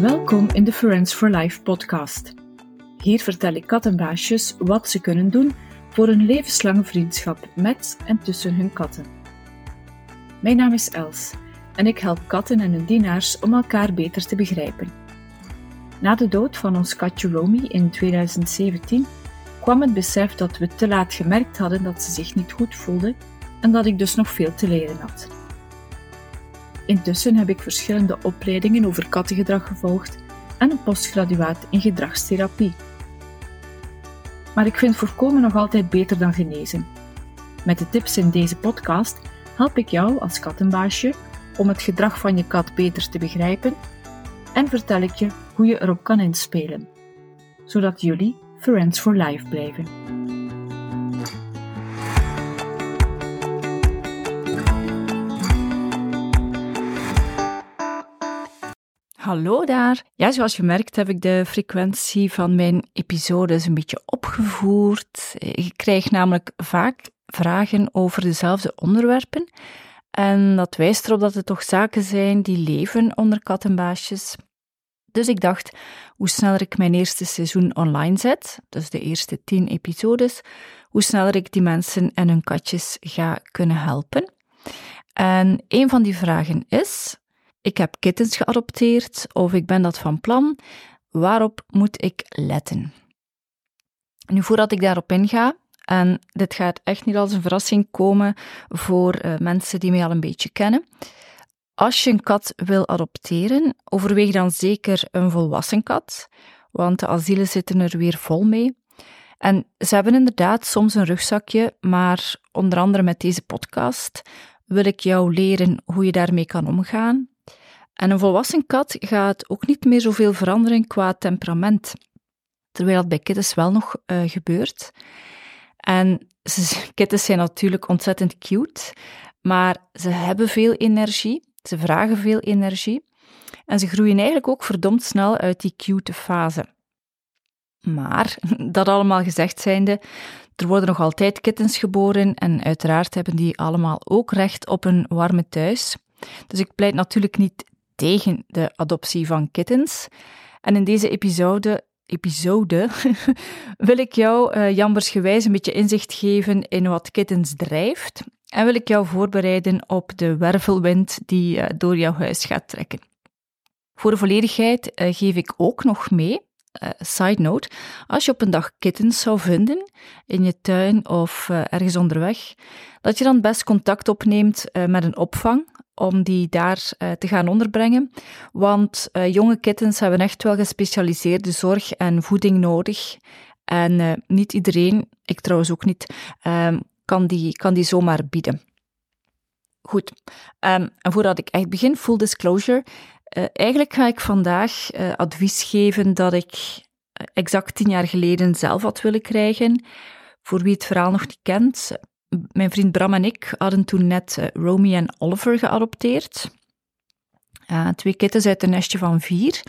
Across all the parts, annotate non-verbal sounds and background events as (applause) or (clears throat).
Welkom in de Friends for Life podcast. Hier vertel ik kattenbaasjes wat ze kunnen doen voor een levenslange vriendschap met en tussen hun katten. Mijn naam is Els en ik help katten en hun dienaars om elkaar beter te begrijpen. Na de dood van ons katje Romy in 2017 kwam het besef dat we te laat gemerkt hadden dat ze zich niet goed voelde en dat ik dus nog veel te leren had. Intussen heb ik verschillende opleidingen over kattengedrag gevolgd en een postgraduaat in gedragstherapie. Maar ik vind voorkomen nog altijd beter dan genezen. Met de tips in deze podcast help ik jou als kattenbaasje om het gedrag van je kat beter te begrijpen en vertel ik je hoe je erop kan inspelen, zodat jullie Friends for Life blijven. Hallo daar. Ja, zoals je merkt heb ik de frequentie van mijn episodes een beetje opgevoerd. Ik krijg namelijk vaak vragen over dezelfde onderwerpen. En dat wijst erop dat het toch zaken zijn die leven onder kattenbaasjes. Dus ik dacht, hoe sneller ik mijn eerste seizoen online zet, dus de eerste tien episodes, hoe sneller ik die mensen en hun katjes ga kunnen helpen. En een van die vragen is: ik heb kittens geadopteerd of ik ben dat van plan. Waarop moet ik letten? Nu, voordat ik daarop inga, en dit gaat echt niet als een verrassing komen voor uh, mensen die mij al een beetje kennen. Als je een kat wil adopteren, overweeg dan zeker een volwassen kat, want de asielen zitten er weer vol mee. En ze hebben inderdaad soms een rugzakje, maar onder andere met deze podcast wil ik jou leren hoe je daarmee kan omgaan. En een volwassen kat gaat ook niet meer zoveel veranderen qua temperament, terwijl dat bij kittens wel nog uh, gebeurt. En (laughs) kittens zijn natuurlijk ontzettend cute, maar ze hebben veel energie. Ze vragen veel energie en ze groeien eigenlijk ook verdomd snel uit die cute fase. Maar, (laughs) dat allemaal gezegd zijnde, er worden nog altijd kittens geboren en uiteraard hebben die allemaal ook recht op een warme thuis. Dus ik pleit natuurlijk niet tegen de adoptie van kittens. En in deze episode, episode (laughs) wil ik jou uh, jambersgewijs een beetje inzicht geven in wat kittens drijft en wil ik jou voorbereiden op de wervelwind die uh, door jouw huis gaat trekken. Voor de volledigheid uh, geef ik ook nog mee, uh, side note, als je op een dag kittens zou vinden in je tuin of ergens onderweg, dat je dan best contact opneemt met een opvang om die daar te gaan onderbrengen. Want jonge kittens hebben echt wel gespecialiseerde zorg en voeding nodig. En niet iedereen, ik trouwens ook niet, ehm, kan die, kan die zomaar bieden. Goed, um, en voordat ik echt begin, full disclosure. Uh, eigenlijk ga ik vandaag uh, advies geven dat ik eh, exact tien jaar geleden zelf had willen krijgen. Voor wie het verhaal nog niet kent, mijn vriend Bram en ik hadden toen net uh, Romy en Oliver geadopteerd. twee kittens uit een nestje van vier.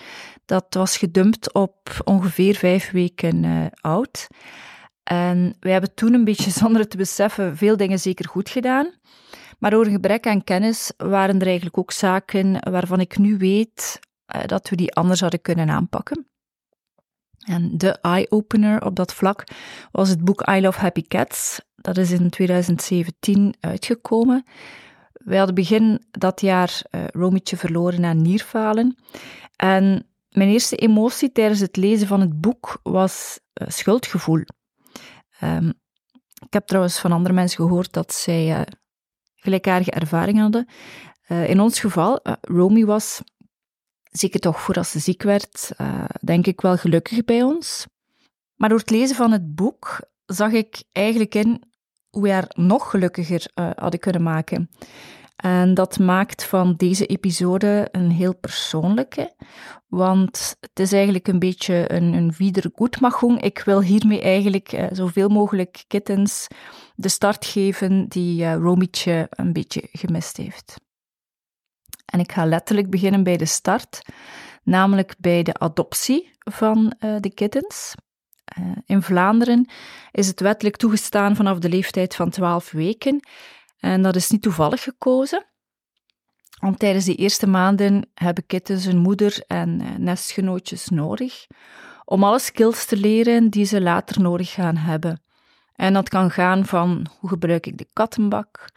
Dat was gedumpt op ongeveer vijf weken oud. En wij hebben toen een beetje (laughs) zonder het te beseffen veel dingen zeker goed gedaan. Maar door een gebrek aan kennis waren er eigenlijk ook zaken waarvan ik nu weet eh, dat we die anders hadden kunnen aanpakken. En de eye-opener op dat vlak was het boek I Love Happy Cats. Dat is in 2017 uitgekomen. Wij hadden begin dat jaar uh, Romietje verloren aan nierfalen. En mijn eerste emotie tijdens het lezen van het boek was uh, schuldgevoel. Um, ik heb trouwens van andere mensen gehoord dat zij gelijkaardige ervaringen hadden. Uh, in ons geval, uh, Romy was, zeker toch voordat ze ziek werd, denk ik wel gelukkig bij ons. Maar door het lezen van het boek zag ik eigenlijk in hoe we haar nog gelukkiger hadden kunnen maken. En dat maakt van deze episode een heel persoonlijke, want het is eigenlijk een beetje een, een wiedergoedmachung. Ik wil hiermee eigenlijk uh, zoveel mogelijk kittens de start geven die uh, Romietje een beetje gemist heeft. En ik ga letterlijk beginnen bij de start, namelijk bij de adoptie van uh, de kittens. in Vlaanderen is het wettelijk toegestaan vanaf de leeftijd van 12 weken. En dat is niet toevallig gekozen. Want tijdens die eerste maanden hebben kittens een moeder en eh, nestgenootjes nodig om alle skills te leren die ze later nodig gaan hebben. En dat kan gaan van hoe gebruik ik de kattenbak,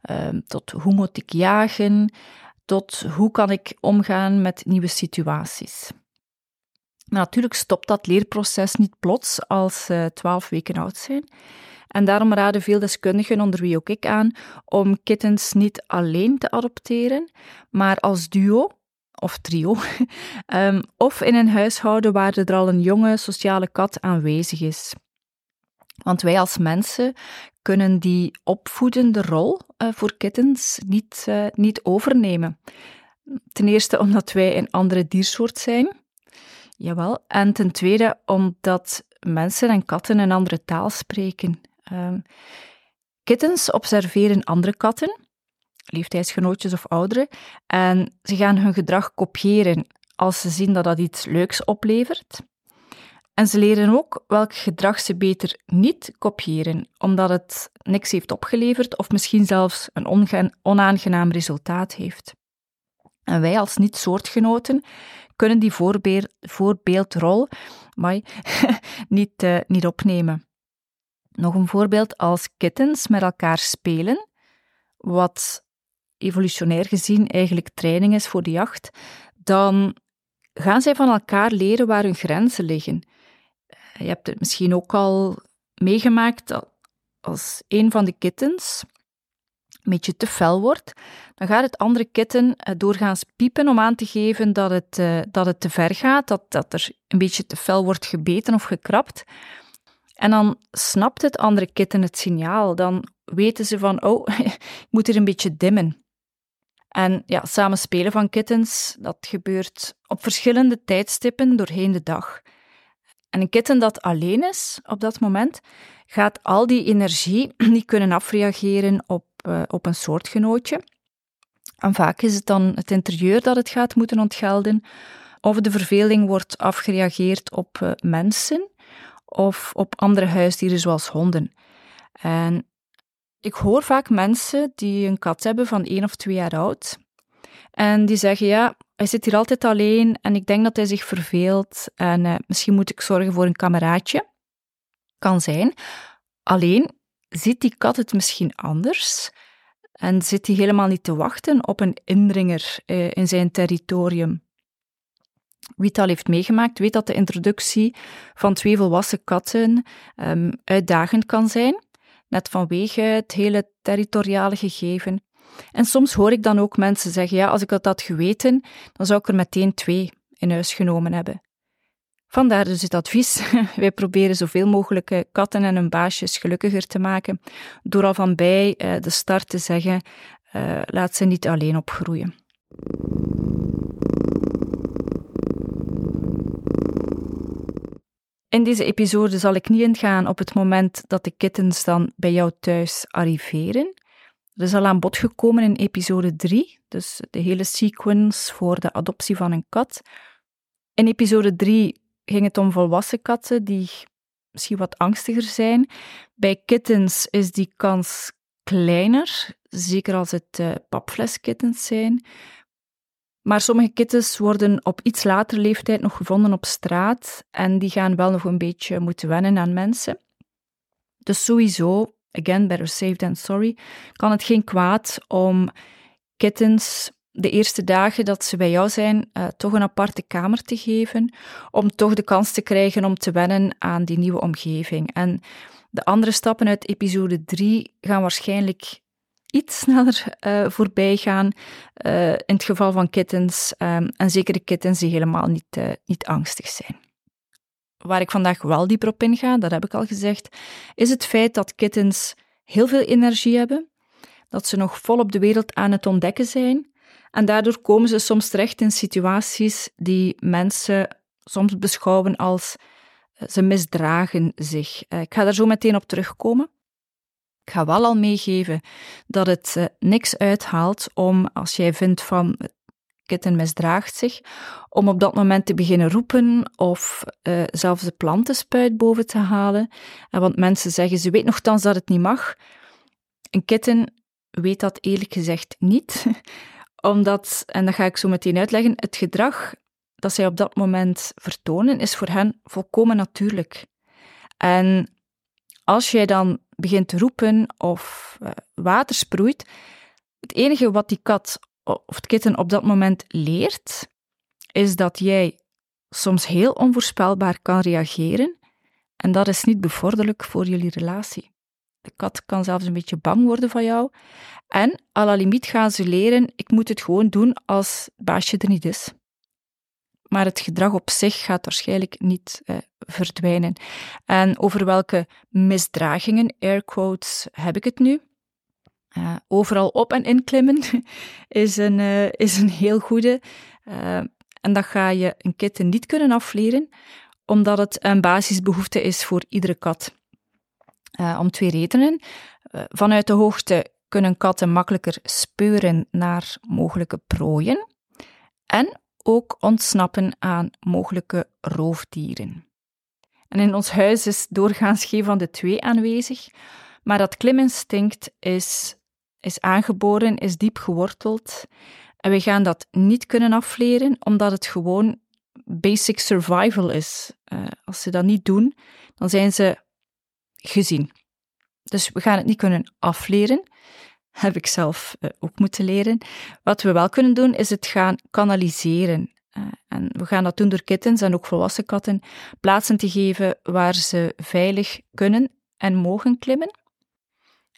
ehm, tot hoe moet ik jagen, tot hoe kan ik omgaan met nieuwe situaties. Natuurlijk stopt dat leerproces niet plots als ze twaalf weken oud zijn. En daarom raden veel deskundigen, onder wie ook ik, aan om kittens niet alleen te adopteren, maar als duo of trio, um, (laughs) of in een huishouden waar er al een jonge sociale kat aanwezig is. Want wij als mensen kunnen die opvoedende rol uh, voor kittens niet, uh, niet overnemen. Ten eerste omdat wij een andere diersoort zijn. Jawel. En ten tweede omdat mensen en katten een andere taal spreken. Um, kittens observeren andere katten, leeftijdsgenootjes of ouderen, en ze gaan hun gedrag kopiëren als ze zien dat dat iets leuks oplevert. En ze leren ook welk gedrag ze beter niet kopiëren, omdat het niks heeft opgeleverd of misschien zelfs een onaangenaam resultaat heeft. En wij als niet-soortgenoten kunnen die voorbeeldrol maar, (laughs) niet, uh, niet opnemen. Nog een voorbeeld, als kittens met elkaar spelen, wat evolutionair gezien eigenlijk training is voor de jacht, dan gaan zij van elkaar leren waar hun grenzen liggen. Je hebt het misschien ook al meegemaakt als een van de kittens een beetje te fel wordt, dan gaat het andere kitten eh, doorgaans piepen om aan te geven dat het, uh, dat het te ver gaat, dat, dat er een beetje te fel wordt gebeten of gekrapt. En dan snapt het andere kitten het signaal. Dan weten ze van, oh, (laughs) ik moet er een beetje dimmen. En ja, samen spelen van kittens, dat gebeurt op verschillende tijdstippen doorheen de dag. En een kitten dat alleen is op dat moment, gaat al die energie (clears throat) niet kunnen afreageren op, uh, op een soortgenootje. En vaak is het dan het interieur dat het gaat moeten ontgelden, of de verveling wordt afgereageerd op uh, mensen of op andere huisdieren zoals honden. En ik hoor vaak mensen die een kat hebben van één of twee jaar oud. En die zeggen, ja, hij zit hier altijd alleen en ik denk dat hij zich verveelt en uh, misschien moet ik zorgen voor een kameraadje. Kan zijn. Alleen ziet die kat het misschien anders en zit hij helemaal niet te wachten op een indringer uh, in zijn territorium. Wie het al heeft meegemaakt, weet dat de introductie van twee volwassen katten um, uitdagend kan zijn, net vanwege het hele territoriale gegeven. En soms hoor ik dan ook mensen zeggen: ja, als ik dat had geweten, dan zou ik er meteen twee in huis genomen hebben. Vandaar dus het advies. (laughs) Wij proberen zoveel mogelijk katten en hun baasjes gelukkiger te maken, door al van bij uh, de start te zeggen: uh, laat ze niet alleen opgroeien. In deze episode zal ik niet ingaan op het moment dat de kittens dan bij jou thuis arriveren. Dat is al aan bod gekomen in episode 3, dus de hele sequence voor de adoptie van een kat. In episode 3 ging het om volwassen katten die misschien wat angstiger zijn. Bij kittens is die kans kleiner, zeker als het uh, papfleskittens zijn. Maar sommige kittens worden op iets latere leeftijd nog gevonden op straat en die gaan wel nog een beetje moeten wennen aan mensen. Dus sowieso, again, better safe than sorry, kan het geen kwaad om kittens de eerste dagen dat ze bij jou zijn, uh, toch een aparte kamer te geven, om toch de kans te krijgen om te wennen aan die nieuwe omgeving. En de andere stappen uit episode 3 gaan waarschijnlijk iets sneller uh, voorbij gaan uh, in het geval van kittens. Um, en zeker de kittens die helemaal niet, niet angstig zijn. Waar ik vandaag wel dieper op inga, dat heb ik al gezegd, is het feit dat kittens heel veel energie hebben, dat ze nog volop de wereld aan het ontdekken zijn. En daardoor komen ze soms terecht in situaties die mensen soms beschouwen als ze misdragen zich. Ik ga daar zo meteen op terugkomen. Ik ga wel al meegeven dat het uh, niks uithaalt om, als jij vindt van kitten misdraagt zich, om op dat moment te beginnen roepen of zelfs de plantenspuit boven te halen. En want mensen zeggen, ze weet nogthans dat het niet mag. Een kitten weet dat eerlijk gezegd niet, (laughs) Omdat, en dat ga ik zo meteen uitleggen, het gedrag dat zij op dat moment vertonen, is voor hen volkomen natuurlijk. En als jij dan begint te roepen of uh, water sproeit, het enige wat die kat of het kitten op dat moment leert, is dat jij soms heel onvoorspelbaar kan reageren en dat is niet bevorderlijk voor jullie relatie. De kat kan zelfs een beetje bang worden van jou. En à la limiet gaan ze leren, ik moet het gewoon doen als baasje er niet is. Maar het gedrag op zich gaat waarschijnlijk niet eh, verdwijnen. En over welke misdragingen, air quotes, heb ik het nu? Uh, overal op en inklimmen (laughs) is een, uh, is een heel goede. Uh, en dat ga je een kitten niet kunnen afleren, omdat het een basisbehoefte is voor iedere kat. Om twee redenen. vanuit de hoogte kunnen katten makkelijker speuren naar mogelijke prooien en ook ontsnappen aan mogelijke roofdieren. En in ons huis is doorgaans geen van de twee aanwezig, maar dat kliminstinct is is aangeboren, is diep geworteld. En we gaan dat niet kunnen afleren, omdat het gewoon basic survival is. Uh, als ze dat niet doen, dan zijn ze gezien. Dus we gaan het niet kunnen afleren. Heb ik zelf uh, ook moeten leren. Wat we wel kunnen doen, is het gaan kanaliseren. Uh, en we gaan dat doen door kittens en ook volwassen katten plaatsen te geven waar ze veilig kunnen en mogen klimmen.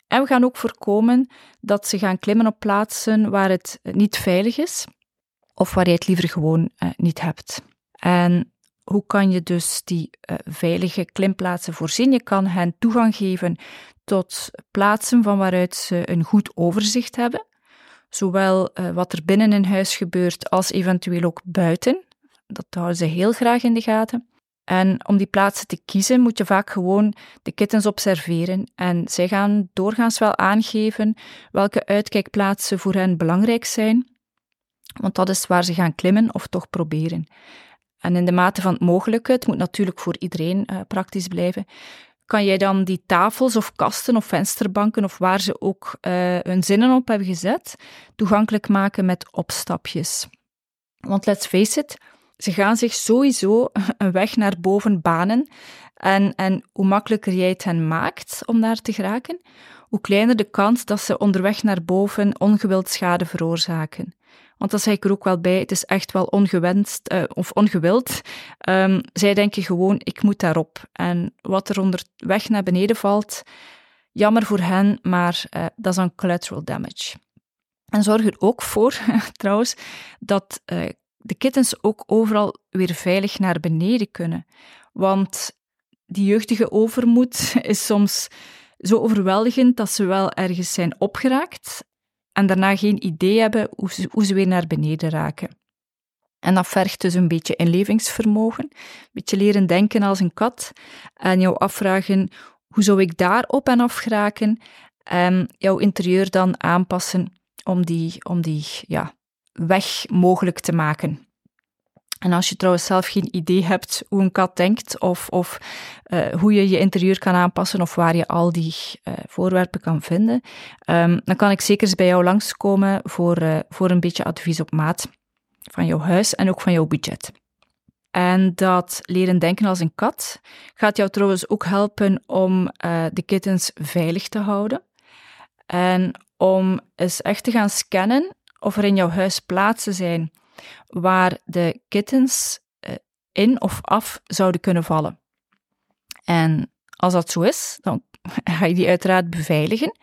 En we gaan ook voorkomen dat ze gaan klimmen op plaatsen waar het niet veilig is of waar je het liever gewoon uh, niet hebt. En hoe kan je dus die uh, veilige klimplaatsen voorzien? Je kan hen toegang geven tot plaatsen van waaruit ze een goed overzicht hebben, zowel uh, wat er binnen in huis gebeurt als eventueel ook buiten. Dat houden ze heel graag in de gaten. En om die plaatsen te kiezen moet je vaak gewoon de kittens observeren en zij gaan doorgaans wel aangeven welke uitkijkplaatsen voor hen belangrijk zijn, want dat is waar ze gaan klimmen of toch proberen. En in de mate van het mogelijke, het moet natuurlijk voor iedereen uh, praktisch blijven, kan jij dan die tafels of kasten of vensterbanken of waar ze ook uh, hun zinnen op hebben gezet, toegankelijk maken met opstapjes. Want let's face it, ze gaan zich sowieso (laughs) een weg naar boven banen. En, en hoe makkelijker jij het hen maakt om daar te geraken, hoe kleiner de kans dat ze onderweg naar boven ongewild schade veroorzaken. Want dat zeg ik er ook wel bij, het is echt wel ongewenst uh, of ongewild. Um, zij denken gewoon, ik moet daarop. En wat er onderweg naar beneden valt, jammer voor hen, maar uh, dat is een collateral damage. En zorg er ook voor, (laughs) trouwens, dat uh, de kittens ook overal weer veilig naar beneden kunnen. Want die jeugdige overmoed (laughs) is soms zo overweldigend dat ze wel ergens zijn opgeraakt en daarna geen idee hebben hoe ze, hoe ze weer naar beneden raken. En dat vergt dus een beetje inlevingsvermogen, een beetje leren denken als een kat en jou afvragen hoe zou ik daar op en af geraken en jouw interieur dan aanpassen om die, om die ja, weg mogelijk te maken. En als je trouwens zelf geen idee hebt hoe een kat denkt of, of uh, hoe je je interieur kan aanpassen of waar je al die uh, voorwerpen kan vinden, um, dan kan ik zeker eens bij jou langskomen voor, uh, voor een beetje advies op maat van jouw huis en ook van jouw budget. En dat leren denken als een kat gaat jou trouwens ook helpen om de kittens veilig te houden. En om eens echt te gaan scannen of er in jouw huis plaatsen zijn waar de kittens eh, in of af zouden kunnen vallen. En als dat zo is, dan (laughs) ga je die uiteraard beveiligen,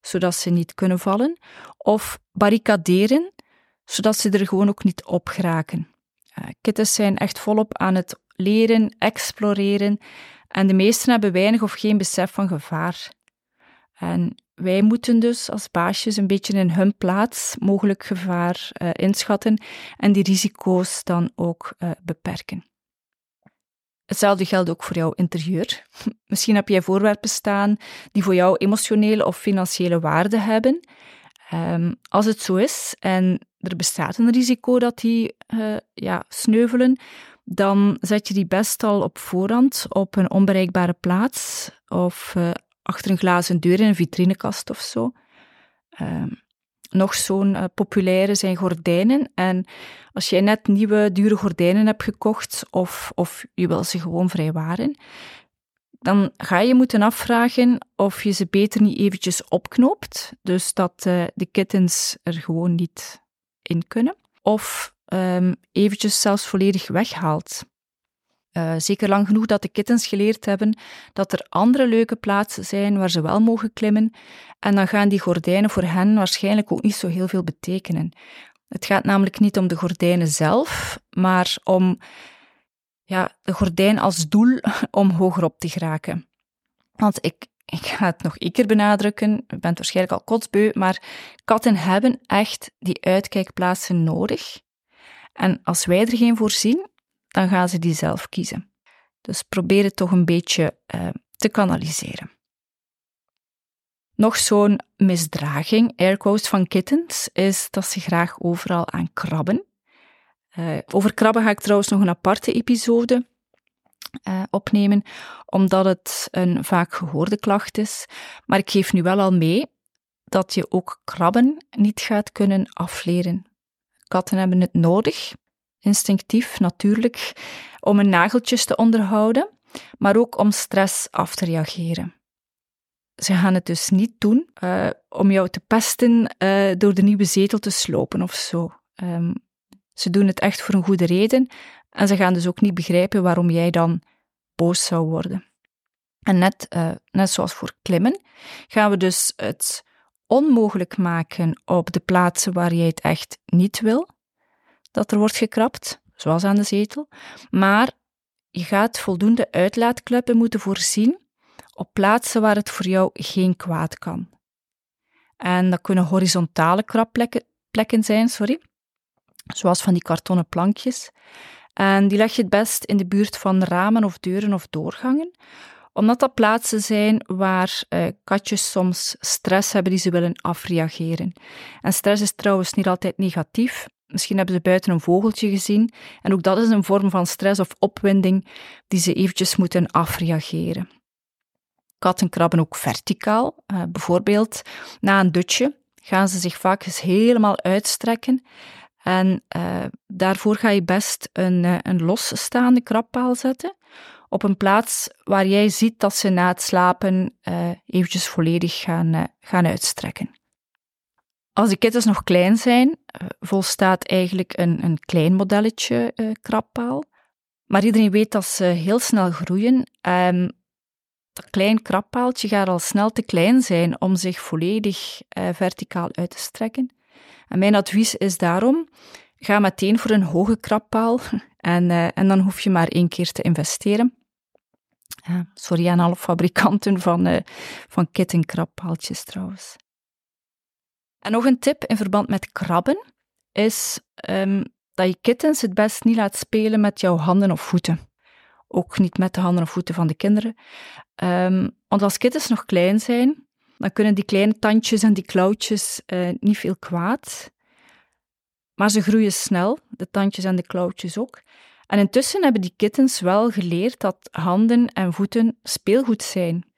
zodat ze niet kunnen vallen, of barricaderen, zodat ze er gewoon ook niet op geraken. Uh, kittens zijn echt volop aan het leren, exploreren, en de meesten hebben weinig of geen besef van gevaar. En wij moeten dus als baasjes een beetje in hun plaats mogelijk gevaar uh, inschatten en die risico's dan ook uh, beperken. Hetzelfde geldt ook voor jouw interieur. (laughs) Misschien heb jij voorwerpen staan die voor jou emotionele of financiële waarde hebben. Um, als het zo is en er bestaat een risico dat die uh, ja, sneuvelen, dan zet je die best al op voorhand op een onbereikbare plaats of achter een glazen deur in een vitrinekast of zo. Um, nog zo'n uh, populaire zijn gordijnen. En als jij net nieuwe, dure gordijnen hebt gekocht, of, of je wil ze gewoon vrijwaren, dan ga je moeten afvragen of je ze beter niet eventjes opknoopt, dus dat uh, de kittens er gewoon niet in kunnen, of um, eventjes zelfs volledig weghaalt. Uh, zeker lang genoeg dat de kittens geleerd hebben dat er andere leuke plaatsen zijn waar ze wel mogen klimmen, en dan gaan die gordijnen voor hen waarschijnlijk ook niet zo heel veel betekenen. Het gaat namelijk niet om de gordijnen zelf, maar om ja, de gordijn als doel (laughs) om hoger op te geraken. Want ik, ik ga het nog één keer benadrukken, je bent waarschijnlijk al kotsbeu, maar katten hebben echt die uitkijkplaatsen nodig. En als wij er geen voorzien, dan gaan ze die zelf kiezen. Dus probeer het toch een beetje uh, te kanaliseren. Nog zo'n misdraging, airquotes van kittens, is dat ze graag overal aan krabben. Uh, over krabben ga ik trouwens nog een aparte episode uh, opnemen, omdat het een vaak gehoorde klacht is. Maar ik geef nu wel al mee dat je ook krabben niet gaat kunnen afleren. Katten hebben het nodig, instinctief natuurlijk, om hun nageltjes te onderhouden, maar ook om stress af te reageren. Ze gaan het dus niet doen uh, om jou te pesten uh, door de nieuwe zetel te slopen of zo. Um, ze doen het echt voor een goede reden en ze gaan dus ook niet begrijpen waarom jij dan boos zou worden. En net, uh, net zoals voor klimmen, gaan we dus het onmogelijk maken op de plaatsen waar jij het echt niet wil dat er wordt gekrapt, zoals aan de zetel, maar je gaat voldoende uitlaatkleppen moeten voorzien op plaatsen waar het voor jou geen kwaad kan. En dat kunnen horizontale krapplekken zijn, sorry, zoals van die kartonnen plankjes. En die leg je het best in de buurt van ramen of deuren of doorgangen, omdat dat plaatsen zijn waar uh, katjes soms stress hebben die ze willen afreageren. En stress is trouwens niet altijd negatief. Misschien hebben ze buiten een vogeltje gezien en ook dat is een vorm van stress of opwinding die ze eventjes moeten afreageren. Katten krabben ook verticaal. Uh, bijvoorbeeld na een dutje gaan ze zich vaak eens helemaal uitstrekken en uh, daarvoor ga je best een, uh, een losstaande krabpaal zetten op een plaats waar jij ziet dat ze na het slapen eventjes volledig gaan, gaan uitstrekken. Als de kittens nog klein zijn, volstaat eigenlijk een, een klein modelletje krabpaal. Maar iedereen weet dat ze heel snel groeien. En dat klein krabpaaltje gaat al snel te klein zijn om zich volledig verticaal uit te strekken. En mijn advies is daarom, ga meteen voor een hoge krabpaal (laughs) en, en dan hoef je maar één keer te investeren. Sorry aan alle fabrikanten van, van trouwens. En nog een tip in verband met krabben is um, dat je kittens het best niet laat spelen met jouw handen of voeten. Ook niet met de handen of voeten van de kinderen. Um, want als kittens nog klein zijn, dan kunnen die kleine tandjes en die klauwtjes uh, niet veel kwaad. Maar ze groeien snel, de tandjes en de klauwtjes ook. En intussen hebben die kittens wel geleerd dat handen en voeten speelgoed zijn.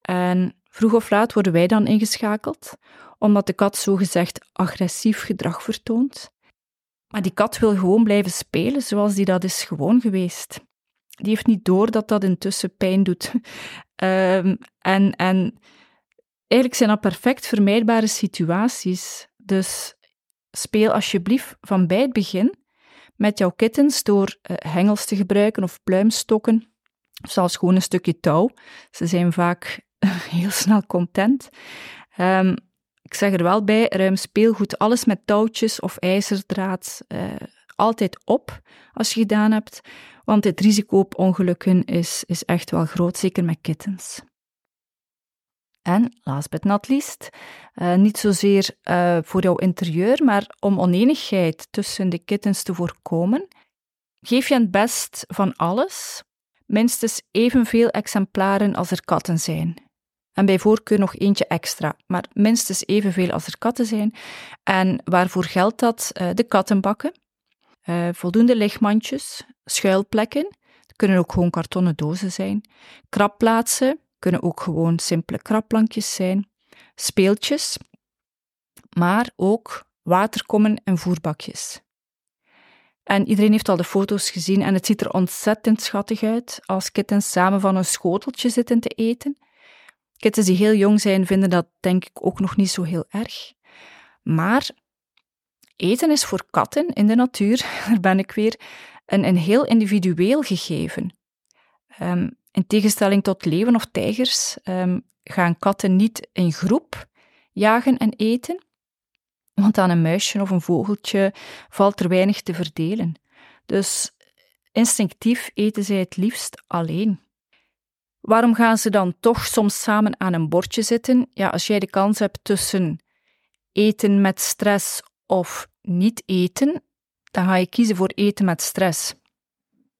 En vroeg of laat worden wij dan ingeschakeld, omdat de kat zogezegd agressief gedrag vertoont. Maar die kat wil gewoon blijven spelen zoals die dat is gewoon geweest. Die heeft niet door dat dat intussen pijn doet. um, (laughs) en, en Eigenlijk zijn dat perfect vermijdbare situaties. Dus speel alsjeblieft van bij het begin met jouw kittens door uh, hengels te gebruiken of pluimstokken, of zelfs gewoon een stukje touw. Ze zijn vaak (laughs) heel snel content. Um, ik zeg er wel bij, ruim speelgoed alles met touwtjes of ijzerdraad uh, altijd op als je gedaan hebt, want het risico op ongelukken is, is echt wel groot, zeker met kittens. En, last but not least, uh, niet zozeer uh, voor jouw interieur, maar om oneenigheid tussen de kittens te voorkomen, geef je het best van alles, minstens evenveel exemplaren als er katten zijn. En bij voorkeur nog eentje extra, maar minstens evenveel als er katten zijn. En waarvoor geldt dat? Uh, de kattenbakken, voldoende lichtmandjes, schuilplekken, kunnen ook gewoon kartonnen dozen zijn, krabplaatsen, kunnen ook gewoon simpele krabplankjes zijn, speeltjes, maar ook waterkommen en voerbakjes. En iedereen heeft al de foto's gezien en het ziet er ontzettend schattig uit als kittens samen van een schoteltje zitten te eten. Kittens die heel jong zijn vinden dat denk ik ook nog niet zo heel erg. Maar eten is voor katten in de natuur, (laughs) daar ben ik weer, een, een heel individueel gegeven. Um, in tegenstelling tot leeuwen of tijgers um, gaan katten niet in groep jagen en eten, want aan een muisje of een vogeltje valt er weinig te verdelen. Dus instinctief eten zij het liefst alleen. Waarom gaan ze dan toch soms samen aan een bordje zitten? Ja, als jij de kans hebt tussen eten met stress of niet eten, dan ga je kiezen voor eten met stress.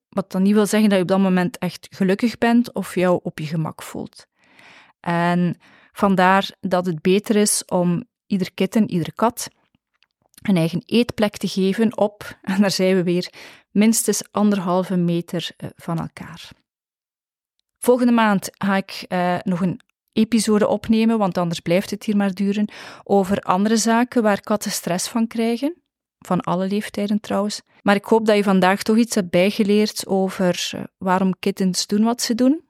Wat dan niet wil zeggen dat je op dat moment echt gelukkig bent of jou op je gemak voelt. En vandaar dat het beter is om ieder kitten, iedere kat een eigen eetplek te geven op, (laughs) en daar zijn we weer, minstens anderhalve meter eh, van elkaar. Volgende maand ga ik uh, nog een episode opnemen, want anders blijft het hier maar duren, over andere zaken waar katten stress van krijgen. Van alle leeftijden trouwens. Maar ik hoop dat je vandaag toch iets hebt bijgeleerd over uh, waarom kittens doen wat ze doen,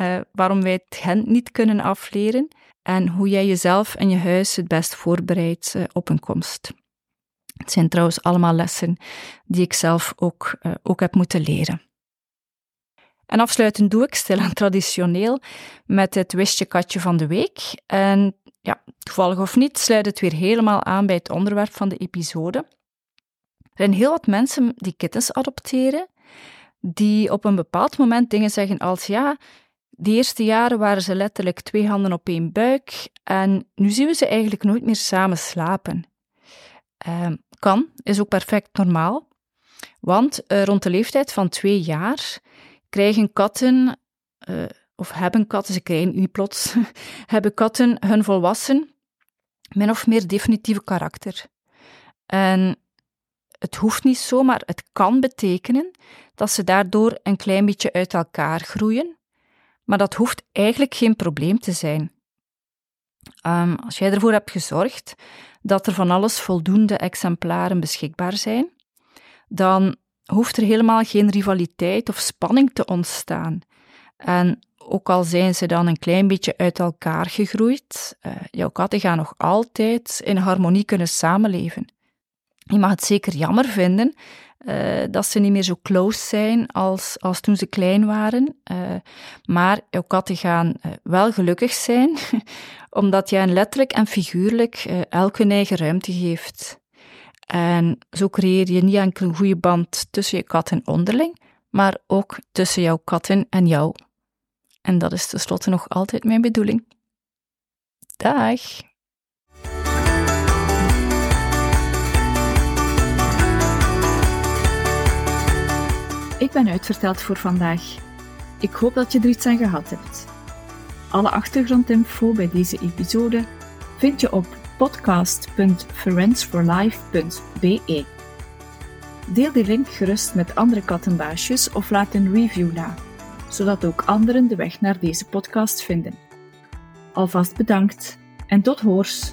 uh, (laughs) waarom wij het hen niet kunnen afleren en hoe jij jezelf en je huis het best voorbereidt op een komst. Het zijn trouwens allemaal lessen die ik zelf ook, ook heb moeten leren. En afsluitend doe ik stilaan traditioneel met het wistje katje van de week. En ja, toevallig of niet, sluit het weer helemaal aan bij het onderwerp van de episode. Er zijn heel wat mensen die kittens adopteren, die op een bepaald moment dingen zeggen als ja, de eerste jaren waren ze letterlijk twee handen op één buik en nu zien we ze eigenlijk nooit meer samen slapen. Uh, kan, is ook perfect normaal, want uh, rond de leeftijd van twee jaar krijgen katten, uh, of hebben katten, ze krijgen niet plots, (laughs) hebben katten hun volwassen, min of meer definitieve karakter. En het hoeft niet zo, maar het kan betekenen dat ze daardoor een klein beetje uit elkaar groeien. Maar dat hoeft eigenlijk geen probleem te zijn. Um, als jij ervoor hebt gezorgd dat er van alles voldoende exemplaren beschikbaar zijn, dan hoeft er helemaal geen rivaliteit of spanning te ontstaan. En ook al zijn ze dan een klein beetje uit elkaar gegroeid, uh, jouw katten gaan nog altijd in harmonie kunnen samenleven. Je mag het zeker jammer vinden uh, dat ze niet meer zo close zijn als, als toen ze klein waren. Uh, maar jouw katten gaan wel gelukkig zijn, (laughs) omdat jij hen letterlijk en figuurlijk elk hun eigen ruimte geeft. En zo creëer je niet enkel een goede band tussen je katten onderling, maar ook tussen jouw katten en jou. En dat is tenslotte nog altijd mijn bedoeling. Dag! Ik ben uitverteld voor vandaag. Ik hoop dat je er iets aan gehad hebt. Alle achtergrondinfo bij deze episode vind je op podcast.friendsforlife.be. Deel die link gerust met andere kattenbaasjes of laat een review na, zodat ook anderen de weg naar deze podcast vinden. Alvast bedankt en tot hoors!